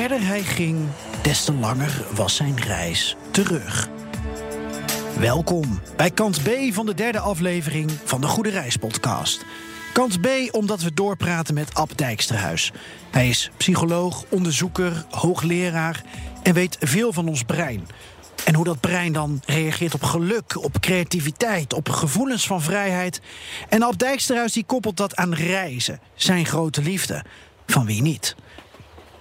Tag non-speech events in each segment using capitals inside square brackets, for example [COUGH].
Verder hij ging, des te langer was zijn reis terug. Welkom bij kant B van de derde aflevering van de Goede Reis podcast. Kant B omdat we doorpraten met Ab Dijksterhuis. Hij is psycholoog, onderzoeker, hoogleraar en weet veel van ons brein. En hoe dat brein dan reageert op geluk, op creativiteit, op gevoelens van vrijheid. En Ab Dijksterhuis die koppelt dat aan reizen, zijn grote liefde. Van wie niet?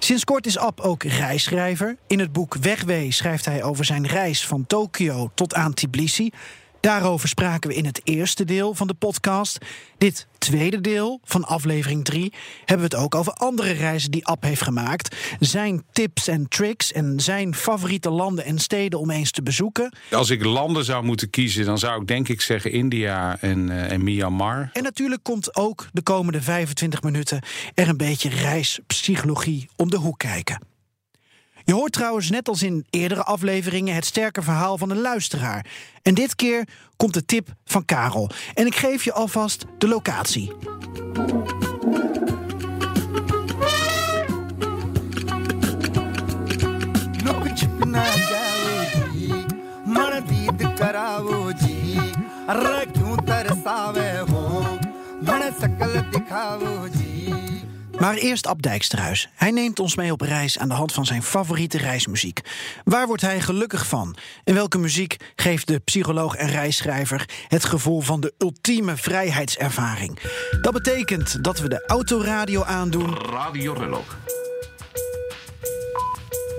Sinds kort is Ab ook reisschrijver. In het boek Wegwee schrijft hij over zijn reis van Tokio tot aan Tbilisi. Daarover spraken we in het eerste deel van de podcast. Dit tweede deel van aflevering 3 hebben we het ook over andere reizen die Ab heeft gemaakt. Zijn tips en tricks en zijn favoriete landen en steden om eens te bezoeken. Als ik landen zou moeten kiezen, dan zou ik denk ik zeggen India en, uh, en Myanmar. En natuurlijk komt ook de komende 25 minuten er een beetje reispsychologie om de hoek kijken. Je hoort trouwens net als in eerdere afleveringen het sterke verhaal van een luisteraar. En dit keer komt de tip van Karel. En ik geef je alvast de locatie. Maar eerst Ab Dijksterhuis. Hij neemt ons mee op reis aan de hand van zijn favoriete reismuziek. Waar wordt hij gelukkig van? En welke muziek geeft de psycholoog en reisschrijver het gevoel van de ultieme vrijheidservaring? Dat betekent dat we de autoradio aandoen. Radio Relog.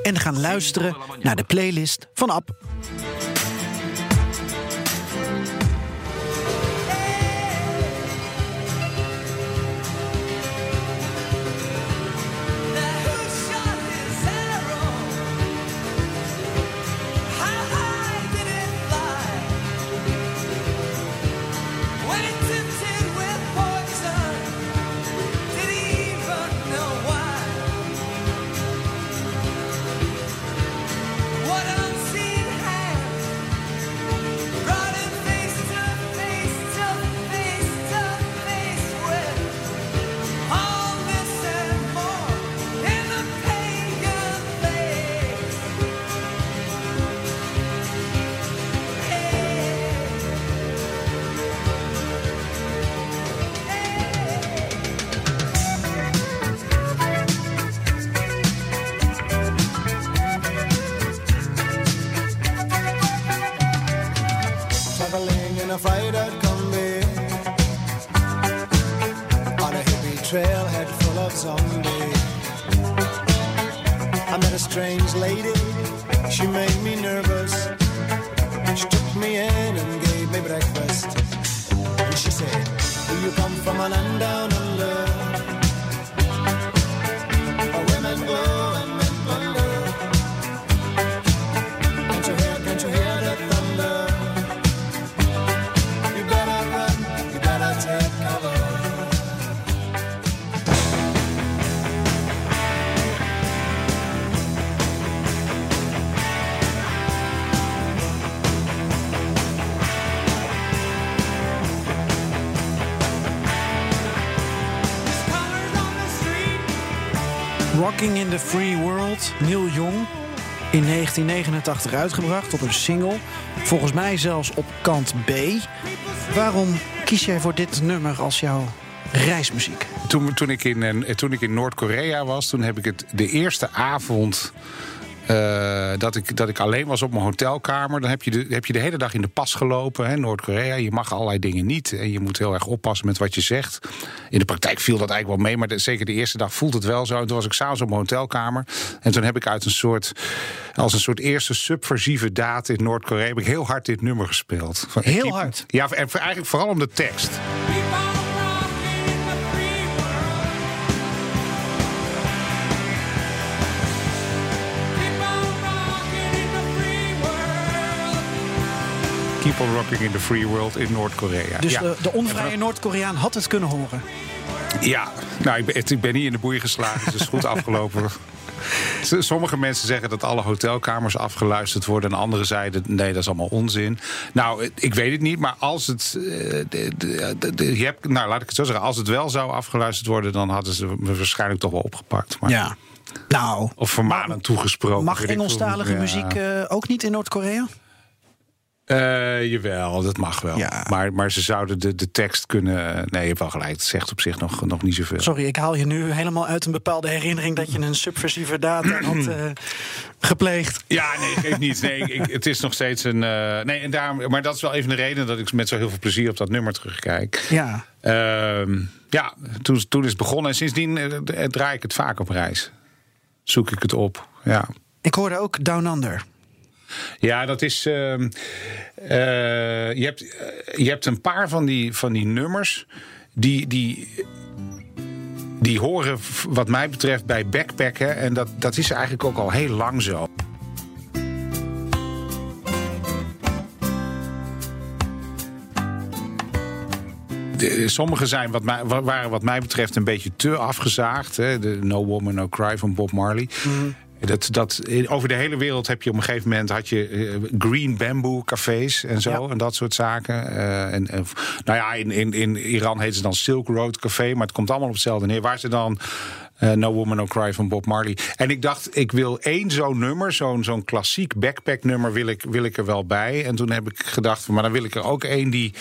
En gaan luisteren naar de playlist van Ab. someday. I met a strange lady, she made me nervous. She took me in and gave me breakfast. Rocking in the Free World, Neil Young. In 1989 uitgebracht op een single. Volgens mij zelfs op kant B. Waarom kies jij voor dit nummer als jouw reismuziek? Toen, toen ik in, toen ik in Noord-Korea was, toen heb ik het de eerste avond uh, dat, ik, dat ik alleen was op mijn hotelkamer. Dan heb je de, heb je de hele dag in de pas gelopen. Noord-Korea. Je mag allerlei dingen niet. En je moet heel erg oppassen met wat je zegt. In de praktijk viel dat eigenlijk wel mee. Maar de, zeker de eerste dag voelt het wel zo. En toen was ik s'avonds op mijn hotelkamer. En toen heb ik uit een soort. Als een soort eerste subversieve daad in Noord-Korea. heb ik heel hard dit nummer gespeeld. Van, heel hard? Ja, en eigenlijk vooral om de tekst. Keep on rocking in the free world in Noord-Korea. Dus ja. de, de onvrije Noord-Koreaan had het kunnen horen. Ja, nou, ik ben, ik ben niet in de boei geslagen. Het is goed [LAUGHS] afgelopen. Sommige mensen zeggen dat alle hotelkamers afgeluisterd worden. En anderen zeiden, nee, dat is allemaal onzin. Nou, ik weet het niet, maar als het... eh, je hebt, nou, laat ik het zo zeggen. Als het wel zou afgeluisterd worden... dan hadden ze me waarschijnlijk toch wel opgepakt. Maar, Ja. Nou, Of vermanend toegesproken. mag. Engelstalige Ja. muziek eh, ook niet in Noord-Korea? Eh, jawel, dat mag wel. Ja. Maar, maar ze zouden de, de tekst kunnen... Nee, je hebt wel gelijk. Het zegt op zich nog, nog niet zoveel. Sorry, ik haal je nu helemaal uit een bepaalde herinnering dat je een subversieve data had eh, gepleegd. Ja, nee, geeft niet. Nee, ik, het is nog steeds een. eh, nee, en daarom, maar dat is wel even een reden dat ik met zo heel veel plezier op dat nummer terugkijk. Ja. Ehm, ja, toen, toen is het begonnen en sindsdien draai ik het vaak op reis. Zoek ik het op. Ja, Ik hoorde ook Down Under. Ja dat is. ehm, eh, je, hebt, eh, je hebt een paar van die, van die nummers die. die die horen, wat mij betreft, bij backpacken. En dat, dat is eigenlijk ook al heel lang zo. Sommige zijn wat mij, wa- waren wat mij betreft een beetje te afgezaagd. Hè? De No Woman No Cry van Bob Marley. Dat, dat, over de hele wereld heb je op een gegeven moment had je eh, green bamboo cafés en zo Ja. en dat soort zaken. Eh, en, en, nou ja, in, in, in Iran heet ze dan Silk Road Café, maar het komt allemaal op hetzelfde neer. Waar ze dan eh, No Woman No Cry van Bob Marley. En ik dacht, ik wil één zo'n nummer, zo'n zo'n klassiek backpack nummer, wil ik, wil ik er wel bij. En toen heb ik gedacht, van, maar dan wil ik er ook één die,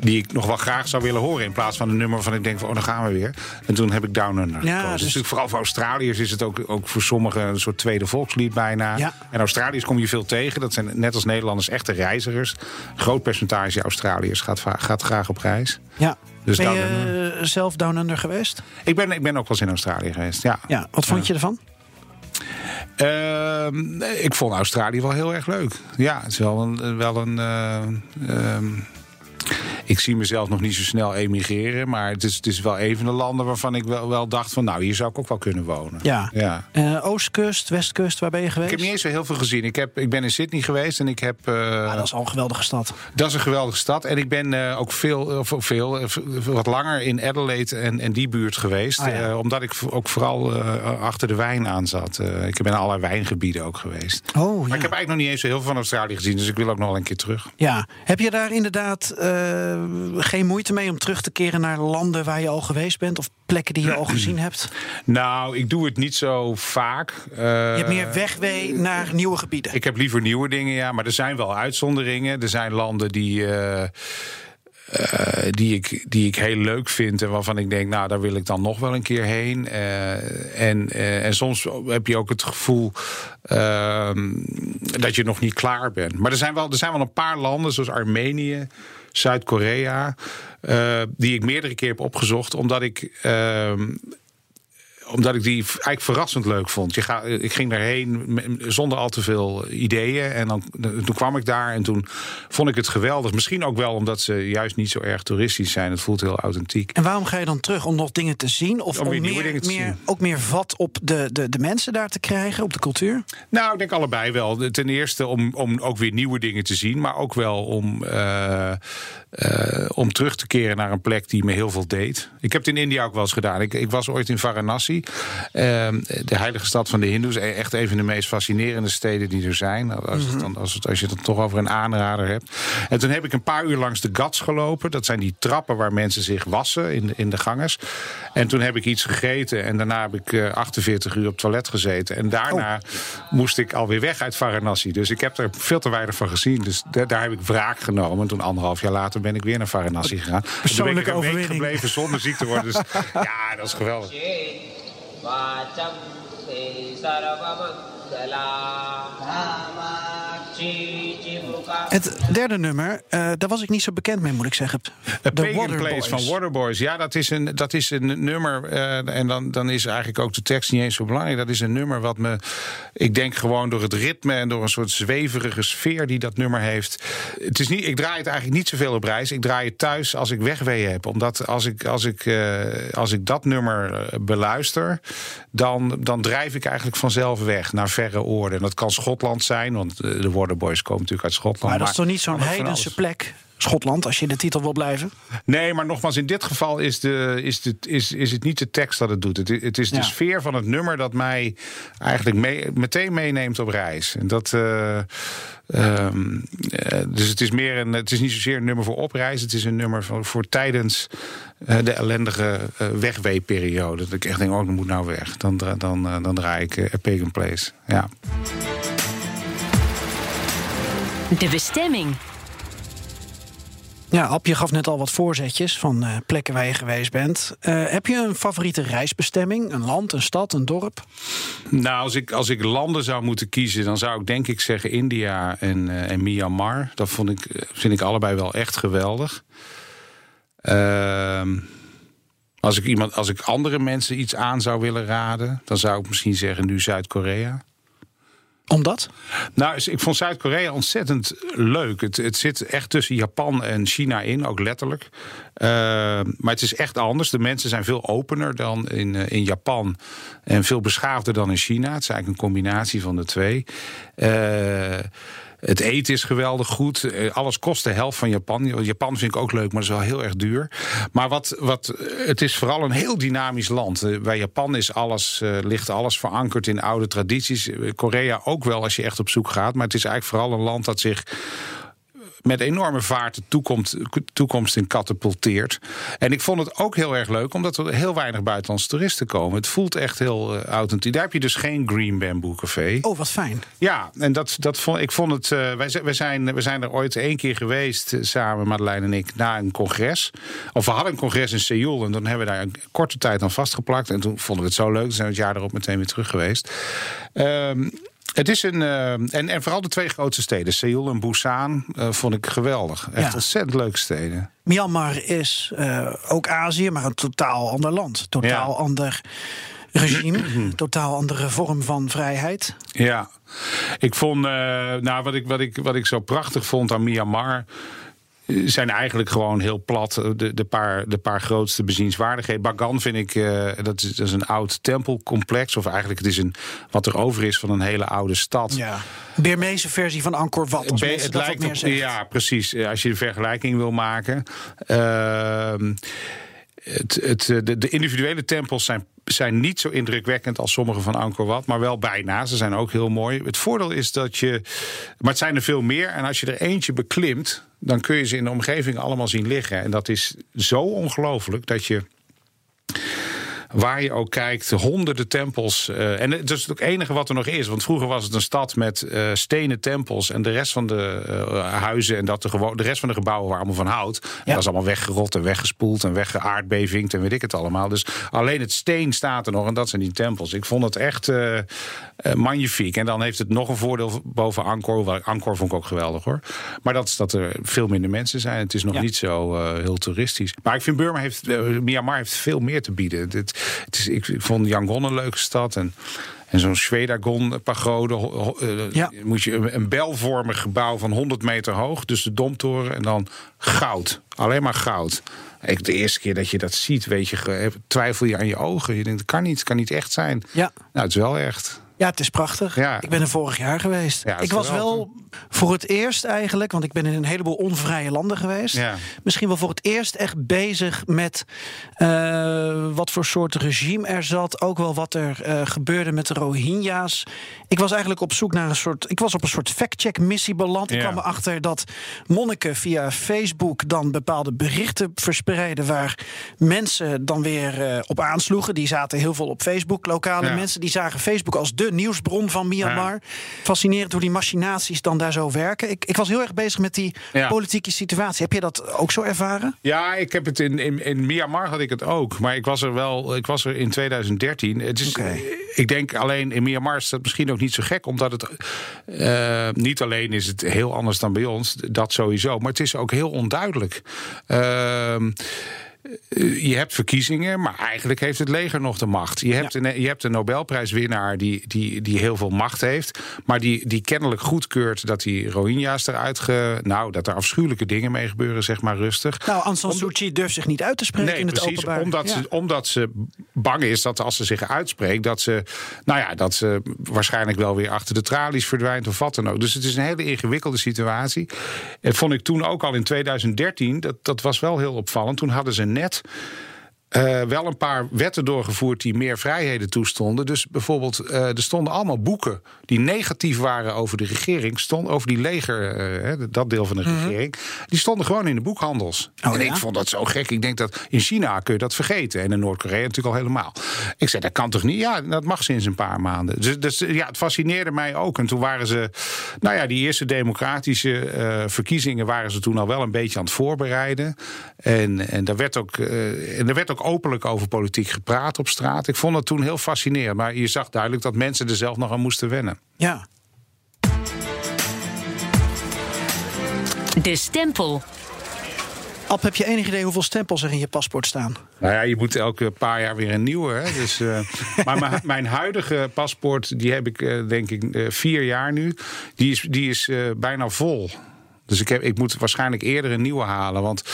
die ik nog wel graag zou willen horen. In plaats van een nummer waarvan ik denk, van, oh, dan gaan we weer. En toen heb ik Down Under Ja, gekozen. dus- Dus natuurlijk vooral voor Australiërs is het ook, ook voor sommigen een soort tweede volkslied bijna. Ja. En Australiërs kom je veel tegen. Dat zijn net als Nederlanders echte reizigers. Een groot percentage Australiërs gaat, gaat graag op reis. Ja. Dus ben je eh, zelf Down Under geweest? Ik ben, ik ben ook wel eens in Australië geweest, ja. Ja. Wat vond je ervan? Ehm, ik vond Australië wel heel erg leuk. Ja, het is wel een. Wel een eh, ehm, ik zie mezelf nog niet zo snel emigreren. Maar het is, het is wel een van de landen waarvan ik wel, wel dacht van... nou, hier zou ik ook wel kunnen wonen. Ja. ja. Eh, Oostkust, Westkust, waar ben je Ik geweest? heb niet eens zo heel veel gezien. Ik, heb, ik ben in Sydney geweest en ik heb... eh, Ah, dat is al een geweldige stad. Dat is een geweldige stad. En ik ben eh, ook veel, of veel wat langer in Adelaide en, en die buurt geweest. Ah, ja. Omdat ik ook vooral achter de wijn aan zat. Ik ben in allerlei wijngebieden ook geweest. Oh, Maar ja. ik heb eigenlijk nog niet eens zo heel veel van Australië gezien. Dus ik wil ook nog wel een keer terug. ja. Heb je daar inderdaad geen moeite mee om terug te keren naar landen waar je al geweest bent? Of plekken die je al gezien hebt? Nou, ik doe het niet zo vaak. Eh, Je hebt meer wegwee naar nieuwe gebieden. Ik heb liever nieuwe dingen, ja. Maar er zijn wel uitzonderingen. Er zijn landen die... eh, eh, die, ik, die ik heel leuk vind en waarvan ik denk, nou, daar wil ik dan nog wel een keer heen. Eh, en, eh, en soms heb je ook het gevoel ehm, dat je nog niet klaar bent. Maar er zijn wel, er zijn wel een paar landen, zoals Armenië, Zuid-Korea, eh, die ik meerdere keer heb opgezocht, omdat ik. ehm, omdat ik die eigenlijk verrassend leuk vond. Je ga, ik ging daarheen zonder al te veel ideeën. En dan, toen kwam ik daar en toen vond ik het geweldig. Misschien ook wel omdat ze juist niet zo erg toeristisch zijn. Het voelt heel authentiek. En waarom ga je dan terug? Om nog dingen te zien? Of Om om, meer, dingen te meer, zien. ook meer vat op de, de, de mensen daar te krijgen, op de cultuur? Nou, ik denk allebei wel. Ten eerste om, om ook weer nieuwe dingen te zien. Maar ook wel om, eh, eh, om terug te keren naar een plek die me heel veel deed. Ik heb het in India ook wel eens gedaan. Ik, ik was ooit in Varanasi. Eh, de heilige stad van de Hindoes. E- Echt een van de meest fascinerende steden die er zijn. Als, het dan, als, het, als je het dan toch over een aanrader hebt. En toen heb ik een paar uur langs de Ghats gelopen. Dat zijn die trappen waar mensen zich wassen in de, in de gangers. En toen heb ik iets gegeten. En daarna heb ik eh, 48 uur op het toilet gezeten. En daarna moest ik alweer weg uit Varanasi. Dus ik heb er veel te weinig van gezien. Dus da- daar heb ik wraak genomen. En toen anderhalf jaar later ben ik weer naar Varanasi gegaan. En toen ben ik Persoonlijke een week overwinning. gebleven zonder ziek te worden. Dus [LAUGHS] ja, dat is geweldig. वाचं ते सर्वमङ्गला। कामाक्षीचिमुका Het derde nummer, eh, daar was ik niet zo bekend mee, moet ik zeggen. A The Pagan Place Waterboys. van Waterboys. Ja, dat is een, dat is een nummer. eh, en dan, dan is eigenlijk ook de tekst niet eens zo belangrijk. Dat is een nummer wat me. Ik denk gewoon door het ritme en door een soort zweverige sfeer die dat nummer heeft. Het is niet, ik draai het eigenlijk niet zoveel op reis. Ik draai het thuis als ik wegwee heb. Omdat als ik, als ik, eh, als ik dat nummer eh, beluister. Dan, dan drijf ik eigenlijk vanzelf weg naar verre oorden. En dat kan Schotland zijn, want eh, de Waterboys komen natuurlijk uit Schotland. Maar dat is toch niet zo'n heidense plek, Schotland, als je in de titel wil blijven? Nee, maar nogmaals, in dit geval is, de, is, de, is, is het niet de tekst dat het doet. Het, het is de Ja. sfeer van het nummer dat mij eigenlijk mee, meteen meeneemt op reis. En dat, eh, ehm, eh, dus het is, meer een, het is niet zozeer een nummer voor op reis. Het is een nummer voor, voor tijdens eh, de ellendige wegweeperiode. Dat ik echt denk, oh, dan moet nou weg. Dan, dan, dan draai ik A Pagan Place. Ja. De bestemming. Ja, Ab, je gaf net al wat voorzetjes van eh, plekken waar je geweest bent. Eh, heb je een favoriete reisbestemming? Een land, een stad, een dorp? Nou, als ik, als ik landen zou moeten kiezen, dan zou ik denk ik zeggen India en, eh, en Myanmar. Dat vond ik, vind ik allebei wel echt geweldig. Ehm, als, ik iemand, als ik andere mensen iets aan zou willen raden, dan zou ik misschien zeggen nu Zuid-Korea. Omdat? Nou, ik vond Zuid-Korea ontzettend leuk. Het, het zit echt tussen Japan en China in, ook letterlijk. Uh, maar het is echt anders. De mensen zijn veel opener dan in, uh, in Japan. En veel beschaafder dan in China. Het is eigenlijk een combinatie van de twee. Uh, het eten is geweldig goed. Eh, Alles kost de helft van Japan. Japan vind ik ook leuk, maar dat is wel heel erg duur. Maar wat, wat, het is vooral een heel dynamisch land. Eh, Bij Japan is alles, ligt alles verankerd in oude tradities. Korea ook wel als je echt op zoek gaat. Maar het is eigenlijk vooral een land dat zich met enorme vaart de toekomst, toekomst in katapulteert. En ik vond het ook heel erg leuk, omdat er heel weinig buitenlandse toeristen komen. Het voelt echt heel uh, authentiek. Daar heb je dus geen Green Bamboo Café. Oh, wat fijn. Ja, en dat, dat vond, ik vond het. Uh, wij, wij, zijn, we zijn er ooit één keer geweest, uh, samen, Madeleine en ik, na een congres. Of we hadden een congres in Seoul en dan hebben we daar een korte tijd aan vastgeplakt. En toen vonden we het zo leuk. Toen zijn we het jaar erop meteen weer terug geweest. Um, het is een. Uh, en, en vooral de twee grootste steden, Seoul en Busan, uh, vond ik geweldig. Echt ja. ontzettend leuke steden. Myanmar is uh, ook Azië, maar een totaal ander land. Totaal ja. ander regime, [CLEARS THROAT] totaal andere vorm van vrijheid. Ja, ik vond. eh, nou, wat ik, wat, ik, wat ik zo prachtig vond aan Myanmar zijn eigenlijk gewoon heel plat de, de, paar, de paar grootste bezienswaardigheden. Bagan vind ik, uh, dat, is, dat is een oud tempelcomplex. Of eigenlijk het is een, wat er over is van een hele oude stad. Ja. Birmeese versie van Angkor Wat. Als Be, het lijkt op, ja, precies. Als je de vergelijking wil maken. Uh, het, het, de, de individuele tempels zijn zijn niet zo indrukwekkend als sommige van Angkor Wat, maar wel bijna. Ze zijn ook heel mooi. Het voordeel is dat je, maar het zijn er veel meer. En als je er eentje beklimt, dan kun je ze in de omgeving allemaal zien liggen. En dat is zo ongelooflijk dat je waar je ook kijkt, honderden tempels. Uh, en dat is het enige wat er nog is. Want vroeger was het een stad met uh, stenen tempels. En de rest van de uh, huizen en dat de, de rest van de gebouwen waren allemaal van hout. Ja. Dat was allemaal weggerot en weggespoeld en weggeaardbevingd en weet ik het allemaal. Dus alleen het steen staat er nog en dat zijn die tempels. Ik vond het echt magnifiek. En dan heeft het nog een voordeel boven Angkor. Angkor vond ik ook geweldig hoor. Maar dat is dat er veel minder mensen zijn. Het is nog ja. niet zo heel toeristisch. Maar ik vind Burma heeft, Myanmar heeft veel meer te bieden. Het, het is, ik, ik vond Yangon een leuke stad. En, en zo'n Schwedagon-pagode. Uh, ja. Moet je een, een belvormig gebouw van 100 meter hoog. Dus de domtoren. En dan goud. Alleen maar goud. Ik, de eerste keer dat je dat ziet, weet je, twijfel je aan je ogen. Je denkt, het kan niet, het kan niet echt zijn. Ja. Nou, het is wel echt. Ja, het is prachtig. Ja. Ik ben er vorig jaar geweest. Ja, ik was wel voor het eerst eigenlijk, want ik ben in een heleboel onvrije landen geweest. Ja. Misschien wel voor het eerst echt bezig met uh, wat voor soort regime er zat. Ook wel wat er uh, gebeurde met de Rohingya's. Ik was eigenlijk op zoek naar een soort. Ik was op een soort fact-check missie beland. Ik kwam erachter dat monniken via Facebook dan bepaalde berichten verspreiden. waar mensen dan weer uh, op aansloegen. Die zaten heel veel op Facebook. Lokale mensen die zagen Facebook als de nieuwsbron van Myanmar. Ja. Fascinerend hoe die machinaties dan daar zo werken. Ik, ik was heel erg bezig met die ja. politieke situatie. Heb je dat ook zo ervaren? Ja, ik heb het in, in, in Myanmar had ik het ook. Maar ik was er wel, ik was er in 2013. Het is, okay. Ik denk alleen in Myanmar is dat misschien ook niet zo gek, omdat het uh, niet alleen is het heel anders dan bij ons, dat sowieso. Maar het is ook heel onduidelijk. Uh, eh, je hebt verkiezingen, maar eigenlijk heeft het leger nog de macht. Je hebt, een, je hebt een Nobelprijswinnaar die, die, die heel veel macht heeft, maar die, die kennelijk goedkeurt dat die Rohingya's eruit ge, nou, dat er afschuwelijke dingen mee gebeuren, zeg maar rustig. Nou, Aung San Suu Kyi durft zich niet uit te spreken Nee, in het precies. openbaar. Omdat, Ja. ze, omdat ze bang is dat als ze zich uitspreekt, dat ze, nou ja, dat ze waarschijnlijk wel weer achter de tralies verdwijnt of wat dan ook. Dus het is een hele ingewikkelde situatie. En vond ik toen ook al in 2013, dat, dat was wel heel opvallend. Toen hadden ze net. Eh, wel een paar wetten doorgevoerd die meer vrijheden toestonden. Dus bijvoorbeeld, eh, er stonden allemaal boeken die negatief waren over de regering, stond, over die leger, eh, dat deel van de regering. Die stonden gewoon in de boekhandels. Oh, en ja? ik vond dat zo gek. Ik denk dat in China kun je dat vergeten. En in Noord-Korea natuurlijk al helemaal. Ik zei, dat kan toch niet? Ja, dat mag sinds een paar maanden. Dus, dus ja, het fascineerde mij ook. En toen waren ze, nou ja, die eerste democratische verkiezingen waren ze toen al wel een beetje aan het voorbereiden. En, en, daar werd ook, en er werd ook openlijk over politiek gepraat op straat. Ik vond dat toen heel fascinerend. Maar je zag duidelijk dat mensen er zelf nog aan moesten wennen. Ja. De stempel. Ab, heb je enig idee hoeveel stempels er in je paspoort staan? Nou ja, je moet elke paar jaar weer een nieuwe. Hè? Dus, eh, [LAUGHS] maar mijn, mijn huidige paspoort, die heb ik eh, denk ik eh, vier jaar nu. Die is, die is eh, bijna vol. Dus ik, heb, ik moet waarschijnlijk eerder een nieuwe halen. Want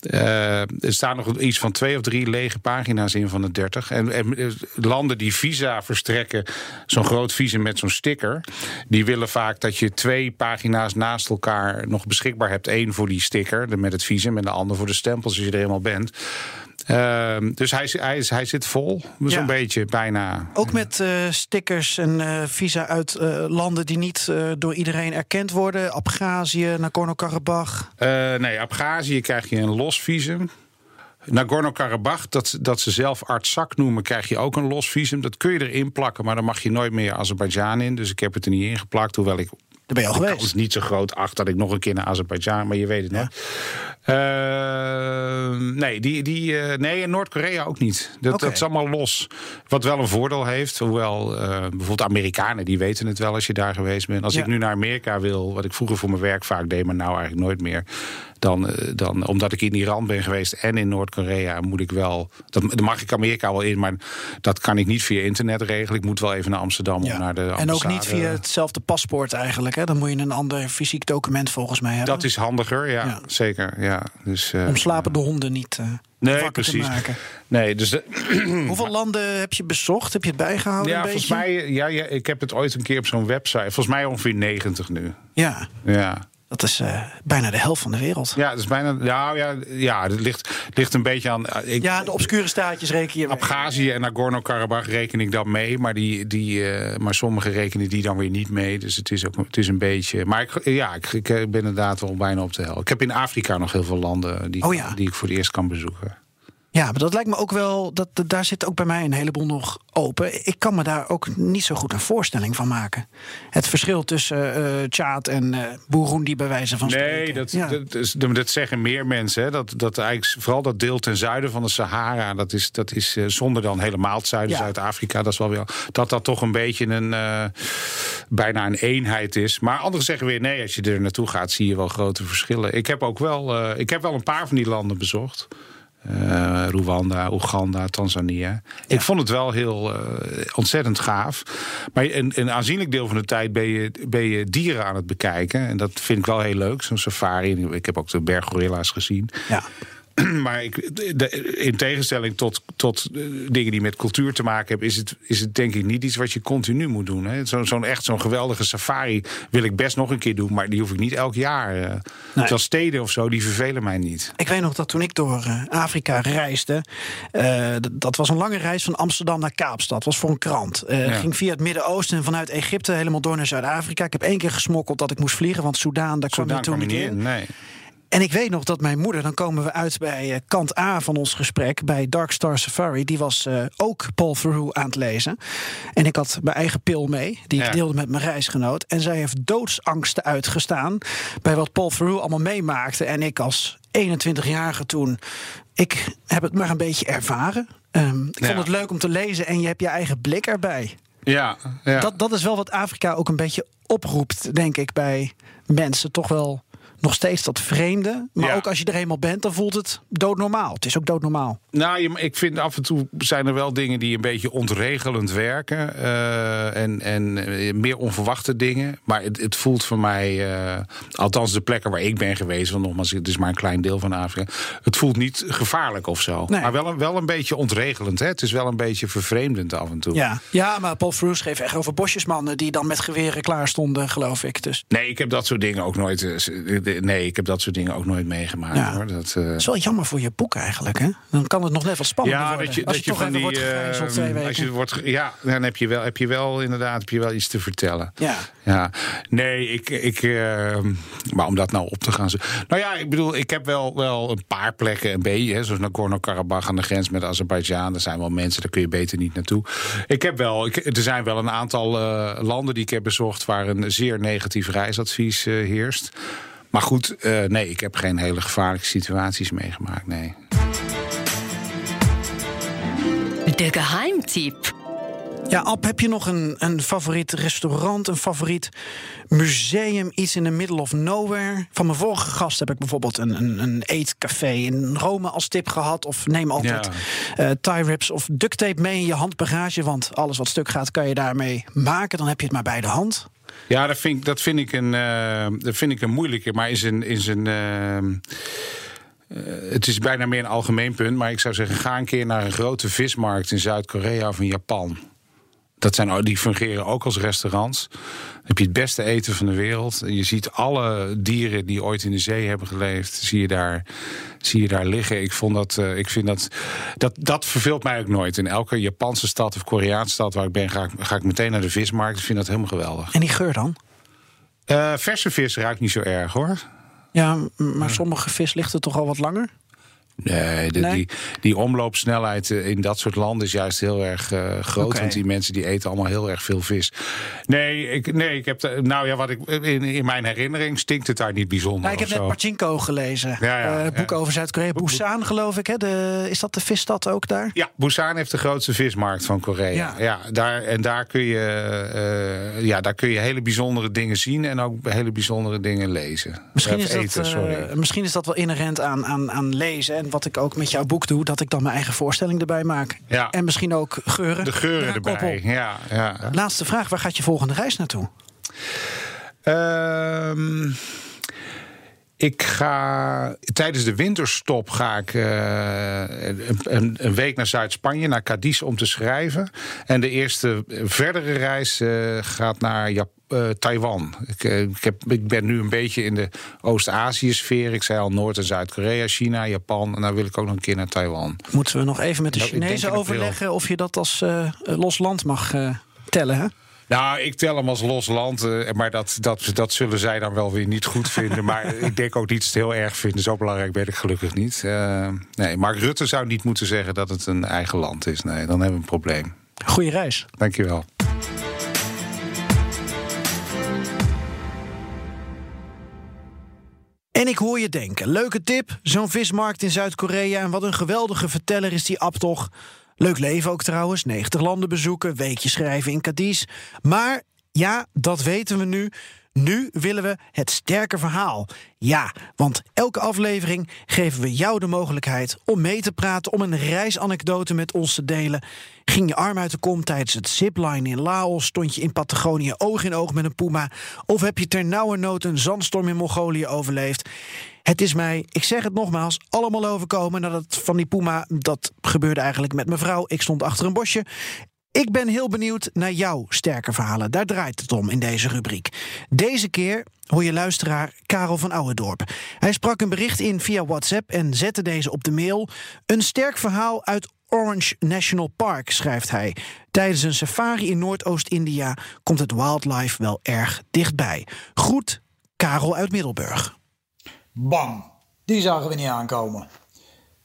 eh, er staan nog iets van twee of drie lege pagina's in van de 30. En, eh, landen die visa verstrekken, zo'n groot visum met zo'n sticker, die willen vaak dat je twee pagina's naast elkaar nog beschikbaar hebt. Eén voor die sticker met het visum en de ander voor de stempels als je er helemaal bent. Ehm, dus hij, hij, hij zit vol, zo'n Ja. beetje, bijna. Ook met eh, stickers en eh, visa uit eh, landen die niet door iedereen erkend worden. Abhazie, Nagorno-Karabakh. Nee, Abhazie krijg je een los visum. Nagorno-Karabakh, dat, dat ze zelf Artsakh noemen, krijg je ook een los visum. Dat kun je erin plakken, maar dan mag je nooit meer Azerbeidzjan in. Dus ik heb het er niet in geplakt, hoewel ik Daar ben je al de geweest. kans niet zo groot acht dat ik nog een keer naar Azerbeidzjan, maar je weet het net. Eh, nee, die, die, eh, nee, in Noord-Korea ook niet. Dat, dat is allemaal los. Wat wel een voordeel heeft, hoewel eh, bijvoorbeeld Amerikanen die weten het wel als je daar geweest bent. Als Ja. ik nu naar Amerika wil, wat ik vroeger voor mijn werk vaak deed, maar nou eigenlijk nooit meer. Dan, eh, dan omdat ik in Iran ben geweest en in Noord-Korea, moet ik wel. Dat, dan mag ik Amerika wel in, maar dat kan ik niet via internet regelen. Ik moet wel even naar Amsterdam Ja. om naar de en ook ambassade. niet via hetzelfde paspoort eigenlijk. Hè? Dan moet je een ander fysiek document volgens mij hebben. Dat is handiger, ja, Ja. zeker. Ja. Dus, Om slapende honden niet eh Nee, precies. te maken. Nee, dus de- [CLEARS THROAT] Hoeveel landen heb je bezocht? Heb je het bijgehouden ja, een volgens mij, ja, ja, ik heb het ooit een keer op zo'n website. Volgens mij ongeveer 90 nu. Ja, Ja. Dat is eh, bijna de helft van de wereld. Ja, dat is bijna. Nou ja, ja, het ligt, ligt een beetje aan. eh, Ik, Ja, de obscure staatjes reken je. Abhazie en Nagorno-Karabakh reken ik dan mee, maar, die, die, eh, maar sommige rekenen die dan weer niet mee. Dus het is ook het is een beetje. Maar ik, ja, ik, ik ben inderdaad wel bijna op de helft. Ik heb in Afrika nog heel veel landen die, Oh ja. die ik voor het eerst kan bezoeken. Ja, maar dat lijkt me ook wel. Dat, daar zit ook bij mij een heleboel nog open. Ik kan me daar ook niet zo goed een voorstelling van maken. Het verschil tussen eh Tjaad en eh Burundi, bij wijze van spreken. Nee, dat, Ja. dat, is- dat zeggen meer mensen. Hè. Dat, dat eigenlijk vooral dat deel ten zuiden van de Sahara, dat is, dat is eh, zonder dan helemaal het zuiden, Ja. Zuid-Afrika, dat is wel weer. Dat dat toch een beetje een bijna een eenheid is. Maar anderen zeggen weer nee, als je er naartoe gaat, zie je wel grote verschillen. Ik heb ook wel, ik heb wel een paar van die landen bezocht. Eh, Rwanda, Oeganda, Tanzania. Ik vond het wel heel eh, ontzettend gaaf. Maar een, een aanzienlijk deel van de tijd ben je, ben je dieren aan het bekijken. En dat vind ik wel heel leuk, zo'n safari. Ik heb ook de berggorilla's gezien. Ja. [CLEARS THROAT] Maar ik, de- in tegenstelling tot, tot eh, dingen die met cultuur te maken hebben, is het, is het denk ik niet iets wat je continu moet doen. hè. Zo'n zo'n echt zo'n geweldige safari wil ik best nog een keer doen, maar die hoef ik niet elk jaar. Terwijl steden of zo, die vervelen mij niet. Ik weet nog dat toen ik door eh, Afrika reisde. d- dat was een lange reis van Amsterdam naar Kaapstad. was voor een krant. Ja. Ging via het Midden-Oosten en vanuit Egypte helemaal door naar Zuid-Afrika. Ik heb één keer gesmokkeld dat ik moest vliegen, want Soudaan, daar kwam je Zodat toen kwam je niet in. Nee. En ik weet nog dat mijn moeder, dan komen we uit bij eh, kant A van ons gesprek, bij Dark Star Safari. Die was eh, ook Paul Verhoeven aan het lezen. En ik had mijn eigen pil mee, die ik deelde met mijn reisgenoot. En zij heeft doodsangsten uitgestaan bij wat Paul Verhoeven allemaal meemaakte. En ik als 21-jarige toen, ik heb het maar een beetje ervaren. Ehm, ik Ja. vond het leuk om te lezen en je hebt je eigen blik erbij. Ja, ja. Dat, dat is wel wat Afrika ook een beetje oproept, denk ik, bij mensen. Toch wel nog steeds dat vreemde. Maar Ja. ook als je er eenmaal bent, dan voelt het doodnormaal. Het is ook doodnormaal. Nou, ik vind af en toe zijn er wel dingen die een beetje ontregelend werken. eh, en en eh, meer onverwachte dingen. Maar het, het voelt voor mij, eh, althans de plekken waar ik ben geweest, want nogmaals, het is maar een klein deel van Afrika. Het voelt niet gevaarlijk of zo. Nee. Maar wel, een- wel een beetje ontregelend. Hè? Het is wel een beetje vervreemdend af en toe. Ja, ja maar Paul Vroes schreef echt over bosjesmannen... die dan met geweren klaar stonden, geloof ik. Dus Nee, ik heb dat soort dingen ook nooit. Nee, ik heb dat soort dingen ook nooit meegemaakt. Ja. Hoor. Dat, eh, het is wel jammer voor je boek eigenlijk, hè? Dan kan het nog net wat spannender Ja, worden. dat je, als dat je, je toch van die. wordt gegijzeld twee eh, weken. als je wordt, ja, dan heb je wel, heb je wel inderdaad heb je wel iets te vertellen. Ja. Ja, nee, ik, ik, eh, maar om dat nou op te gaan. Nou ja, ik bedoel, ik heb wel, wel een paar plekken een beetje, hè, zoals Nagorno-Karabakh aan de grens met Azerbeidzjan. Er zijn wel mensen, daar kun je beter niet naartoe. Ik heb wel, ik, er zijn wel een aantal eh, landen die ik heb bezocht waar een zeer negatief reisadvies eh, heerst. Maar goed, eh, nee, ik heb geen hele gevaarlijke situaties meegemaakt. Nee. De geheimtipp. Ja, Ab, heb je nog een, een favoriet restaurant, een favoriet museum, iets in the middle of nowhere? Van mijn vorige gast heb ik bijvoorbeeld een, een, een eetcafé in Rome als tip gehad. Of neem altijd eh tie wraps of duct tape mee in je handbagage. Want alles wat stuk gaat, kan je daarmee maken. Dan heb je het maar bij de hand. Ja, dat vind, ik- dat vind ik een, eh, dat vind ik een moeilijke. Maar is een. Is een eh, eh, het is bijna meer een algemeen punt. Maar ik zou zeggen, ga een keer naar een grote vismarkt in Zuid-Korea of in Japan. Dat zijn, die fungeren ook als restaurants. Dan heb je het beste eten van de wereld. Je ziet alle dieren die ooit in de zee hebben geleefd, zie je daar, zie je daar liggen. Ik, vond dat, eh, ik vind dat, dat. Dat verveelt mij ook nooit. In elke Japanse stad of Koreaanse stad waar ik ben, ga ik, ga ik meteen naar de vismarkt. Ik vind dat helemaal geweldig. En die geur dan? Eh, verse vis ruikt niet zo erg hoor. Ja, maar sommige vis ligt er toch al wat langer? Nee, de- Nee? Die, die omloopsnelheid eh, in dat soort landen is juist heel erg eh, groot. Want die mensen die eten allemaal heel erg veel vis. Nee, ik, nee, ik heb. de- nou ja, wat ik. In, in mijn herinnering stinkt het daar niet bijzonder. Nou, ik heb net zo. Pachinko gelezen. Ja, ja, Eh, het boek ja. over Zuid-Korea. Busan, geloof ik. Hè? De, is dat de visstad ook daar? Ja, Busan heeft de grootste vismarkt van Korea. Ja. Daar, en daar kun, je, eh, ja, daar kun je hele bijzondere dingen zien en ook hele bijzondere dingen lezen. Misschien is, dat, eten, eh, sorry. misschien is dat wel inherent aan, aan, aan lezen. En wat ik ook met jouw boek doe, dat ik dan mijn eigen voorstelling erbij maak. Ja. En misschien ook geuren. De geuren erbij. koppel. Ja, ja. Laatste vraag, waar gaat je volgende reis naartoe? Ehm, ik ga tijdens de winterstop ga ik eh, een, week naar Zuid-Spanje, naar Cadiz om te schrijven. En de eerste verdere reis eh, gaat naar eh, Taiwan. Ik, ik, heb, ik ben nu een beetje in de Oost-Azië-sfeer. Ik zei al Noord- en Zuid-Korea, China, Japan. En dan wil ik ook nog een keer naar Taiwan. Moeten we nog even met de Nou, Chinezen overleggen of je dat als eh, los land mag eh, tellen? Hè? Nou, ik tel hem als los land. eh, maar dat, dat, dat zullen zij dan wel weer niet goed [LAUGHS] vinden. maar ik denk ook niet dat ze het heel erg vinden. Zo belangrijk ben ik gelukkig niet. Eh, nee, Mark Rutte zou niet moeten zeggen dat het een eigen land is. Nee, dan hebben we een probleem. Goeie reis. Dankjewel. En ik hoor je denken, leuke tip, zo'n vismarkt in Zuid-Korea... en wat een geweldige verteller is die Ab toch. Leuk leven ook trouwens, 90 landen bezoeken, weekje schrijven in Cadiz. Maar ja, dat weten we nu. Nu willen we het sterke verhaal. Ja, want elke aflevering geven we jou de mogelijkheid om mee te praten, om een reisanekdote met ons te delen. Ging je arm uit de kom tijdens het zipline in Laos? Stond je in Patagonië oog in oog met een puma? Of heb je ter nood een zandstorm in Mongolië overleefd? Het is mij, ik zeg het nogmaals, allemaal overkomen nadat van die puma. Dat gebeurde eigenlijk met mijn vrouw. Ik stond achter een bosje. Ik ben heel benieuwd naar jouw sterke verhalen. Daar draait het om in deze rubriek. Deze keer hoor je luisteraar Karel van Ouwendorp. Hij sprak een bericht in via WhatsApp en zette deze op de mail. Een sterk verhaal uit Orange National Park, schrijft hij. Tijdens een safari in Noordoost-India komt het wildlife wel erg dichtbij. Groet, Karel uit Middelburg. Bang, die zagen we niet aankomen.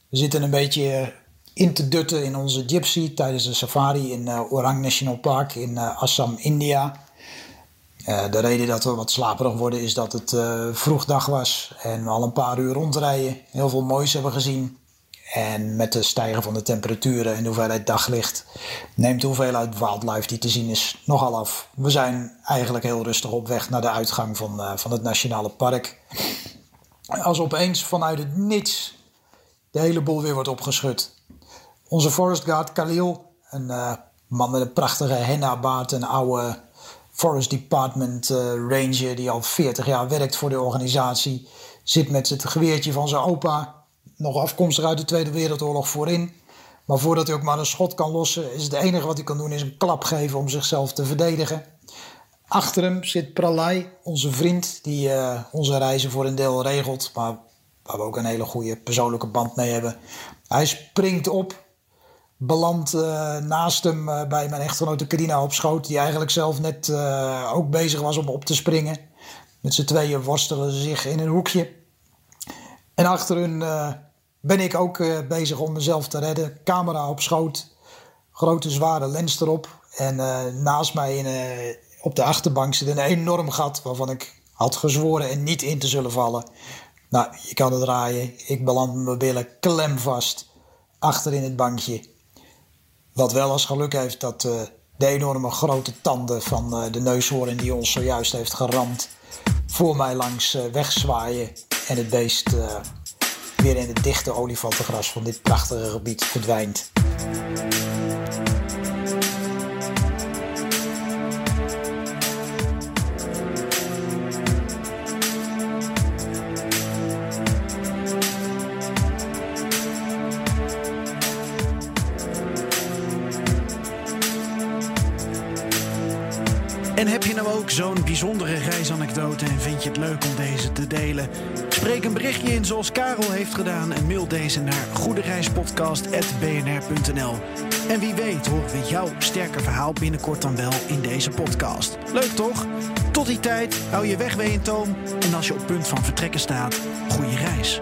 We zitten een beetje in te dutten in onze gypsy tijdens de safari in eh, Orang National Park in eh, Assam, India. Eh, de reden dat we wat slaperig worden is dat het eh, vroeg dag was en we al een paar uur rondrijden. Heel veel moois hebben gezien. En met de stijgen van de temperaturen en de hoeveelheid daglicht neemt de hoeveelheid wildlife die te zien is nogal af. We zijn eigenlijk heel rustig op weg naar de uitgang van, van het nationale park. Als opeens vanuit het niets de hele boel weer wordt opgeschud. Onze forest guard Khalil, een uh, man met een prachtige henna-baard, een oude Forest Department uh, ranger die al 40 jaar werkt voor de organisatie, zit met het geweertje van zijn opa, nog afkomstig uit de Tweede Wereldoorlog voorin. Maar voordat hij ook maar een schot kan lossen, is het enige wat hij kan doen is een klap geven om zichzelf te verdedigen. Achter hem zit Pralay, onze vriend, die uh, onze reizen voor een deel regelt, maar waar we ook een hele goede persoonlijke band mee hebben. Hij springt op, belandt uh, naast hem uh, bij mijn echtgenote Carina op schoot, die eigenlijk zelf net ook bezig was om op te springen. Met z'n tweeën worstelen ze zich in een hoekje. En achter hun ben ik ook bezig om mezelf te redden. Camera op schoot, grote zware lens erop. En naast mij in, op de achterbank zit een enorm gat waarvan ik had gezworen er niet in te zullen vallen. Nou, je kan het draaien. Ik beland mijn billen klemvast achter in het bankje. Wat wel als geluk heeft dat uh, de enorme grote tanden van uh, de neushoorn die ons zojuist heeft geramd voor mij langs uh, wegzwaaien en het beest weer in het dichte olifantengras van dit prachtige gebied verdwijnt. Nou ook zo'n bijzondere reisanekdote en vind je het leuk om deze te delen? Spreek een berichtje in zoals Karel heeft gedaan en mail deze naar goedereispodcast.bnr.nl. En wie weet horen we jouw sterke verhaal binnenkort dan wel in deze podcast. Leuk toch? Tot die tijd hou je weg in toom en als je op punt van vertrekken staat, goede reis.